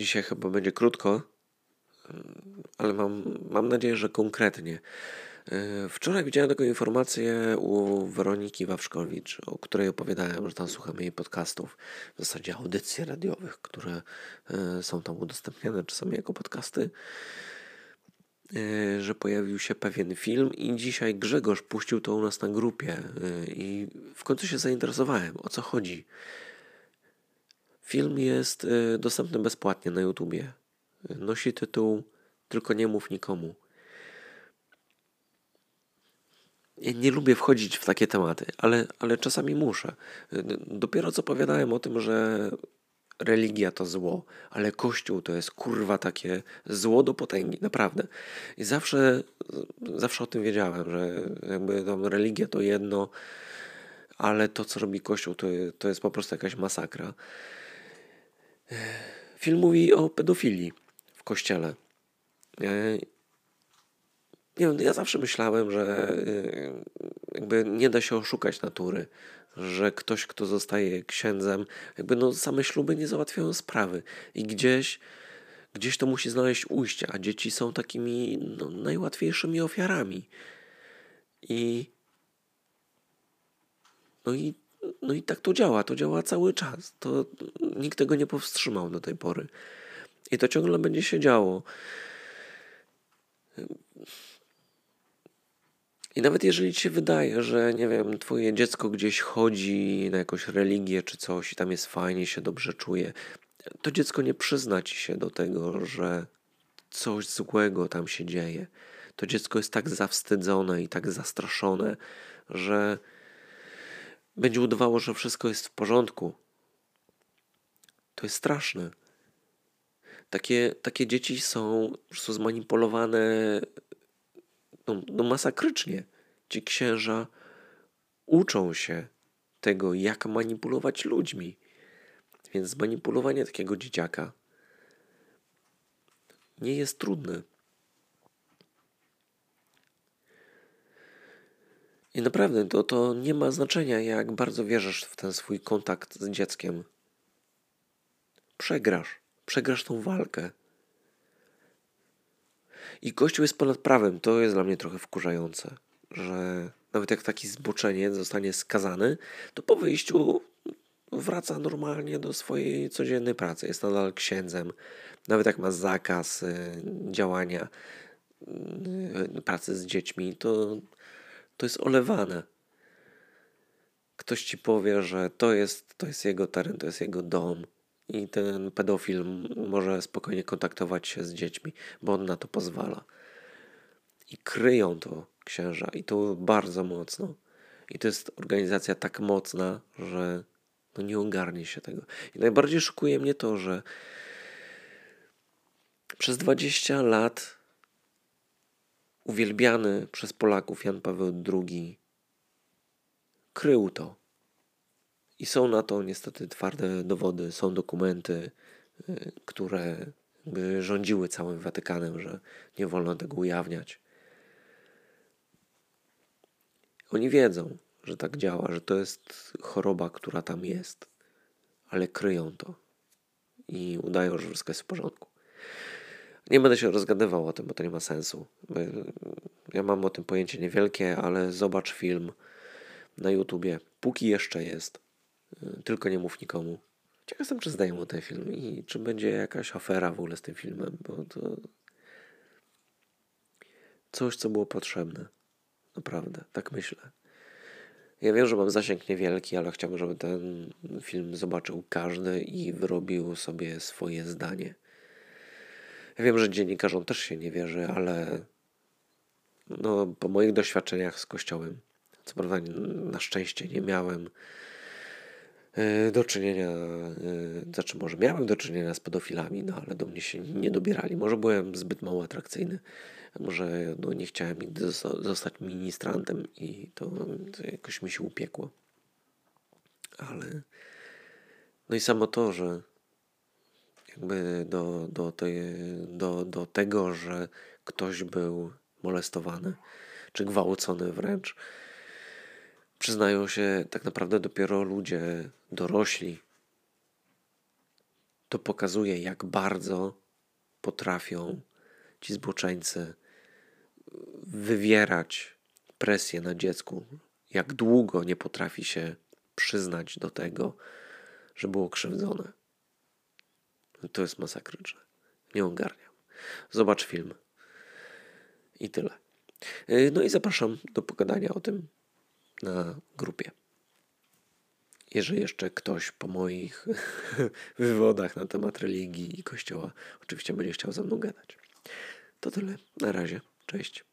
Dzisiaj chyba będzie krótko, ale mam, mam nadzieję, że konkretnie. E, wczoraj widziałem taką informację u Weroniki Wawrzkowicz, o której opowiadałem, że tam słuchamy jej podcastów, w zasadzie audycji radiowych, które e, są tam udostępniane czasami jako podcasty, e, że pojawił się pewien film i dzisiaj Grzegorz puścił to u nas na grupie i w końcu się zainteresowałem, o co chodzi. Film jest dostępny bezpłatnie na YouTubie. Nosi tytuł Tylko nie mów nikomu. Ja nie lubię wchodzić w takie tematy, ale, ale czasami muszę. Dopiero co opowiadałem o tym, że religia to zło, ale Kościół to jest kurwa takie zło do potęgi, naprawdę. I zawsze, zawsze o tym wiedziałem, że jakby tam religia to jedno, ale to, co robi Kościół, to, to jest po prostu jakaś masakra. Film mówi o pedofilii w Kościele. Nie wiem, ja zawsze myślałem, że y, jakby nie da się oszukać natury, że ktoś, kto zostaje księdzem, jakby no same śluby nie załatwiają sprawy i gdzieś, gdzieś to musi znaleźć ujście, a dzieci są takimi no, najłatwiejszymi ofiarami. I no i, no i tak to działa, to działa cały czas. To nikt tego nie powstrzymał do tej pory. I to ciągle będzie się działo. I nawet jeżeli ci się wydaje, że nie wiem, twoje dziecko gdzieś chodzi na jakąś religię czy coś i tam jest fajnie, się dobrze czuje, to dziecko nie przyzna ci się do tego, że coś złego tam się dzieje. To dziecko jest tak zawstydzone i tak zastraszone, że będzie udawało, że wszystko jest w porządku. To jest straszne. Takie, takie dzieci są, są zmanipulowane no, no masakrycznie. Ci księża uczą się tego, jak manipulować ludźmi. Więc zmanipulowanie takiego dzieciaka nie jest trudne. I naprawdę to, to nie ma znaczenia, jak bardzo wierzysz w ten swój kontakt z dzieckiem. Przegrasz, przegrasz tą walkę. I Kościół jest ponad prawem. To jest dla mnie trochę wkurzające, że nawet jak taki zboczeniec zostanie skazany, to po wyjściu wraca normalnie do swojej codziennej pracy. Jest nadal księdzem. Nawet jak ma zakaz y, działania, y, pracy z dziećmi, to, to jest olewane. Ktoś ci powie, że to jest, to jest jego teren, to jest jego dom i ten pedofil może spokojnie kontaktować się z dziećmi, bo on na to pozwala. I kryją to księża i to bardzo mocno. I to jest organizacja tak mocna, że no nie ogarnie się tego. I najbardziej szokuje mnie to, że przez 20 lat uwielbiany przez Polaków Jan Paweł II krył to. I są na to niestety twarde dowody, są dokumenty, y, które rządziły całym Watykanem, że nie wolno tego ujawniać. Oni wiedzą, że tak działa, że to jest choroba, która tam jest, ale kryją to i udają, że wszystko jest w porządku. Nie będę się rozgadywał o tym, bo to nie ma sensu. Ja mam o tym pojęcie niewielkie, ale zobacz film na YouTubie, póki jeszcze jest. Tylko nie mów nikomu. Ciekaw jestem, czy zdejmą ten film i czy będzie jakaś afera w ogóle z tym filmem, bo to coś, co było potrzebne. Naprawdę, tak myślę. Ja wiem, że mam zasięg niewielki, ale chciałbym, żeby ten film zobaczył każdy i wyrobił sobie swoje zdanie. Ja wiem, że dziennikarzom też się nie wierzy, ale no, po moich doświadczeniach z Kościołem, co prawda na szczęście nie miałem E, do czynienia, e, znaczy może miałem do czynienia z pedofilami, no ale do mnie się nie dobierali. Może byłem zbyt mało atrakcyjny, może no, nie chciałem nigdy zostać ministrantem i to, to jakoś mi się upiekło. Ale no i samo to, że jakby do, do, tej, do, do tego, że ktoś był molestowany czy gwałcony wręcz, przyznają się tak naprawdę dopiero ludzie dorośli. to pokazuje, jak bardzo potrafią ci zboczeńcy wywierać presję na dziecku, jak długo nie potrafi się przyznać do tego, że było krzywdzone. To jest masakryczne. Nie ogarniam. Zobacz film. I tyle. No i zapraszam do pogadania o tym na grupie. Jeżeli jeszcze ktoś po moich wywodach na temat religii i kościoła oczywiście będzie chciał ze mną gadać. To tyle. Na razie. Cześć.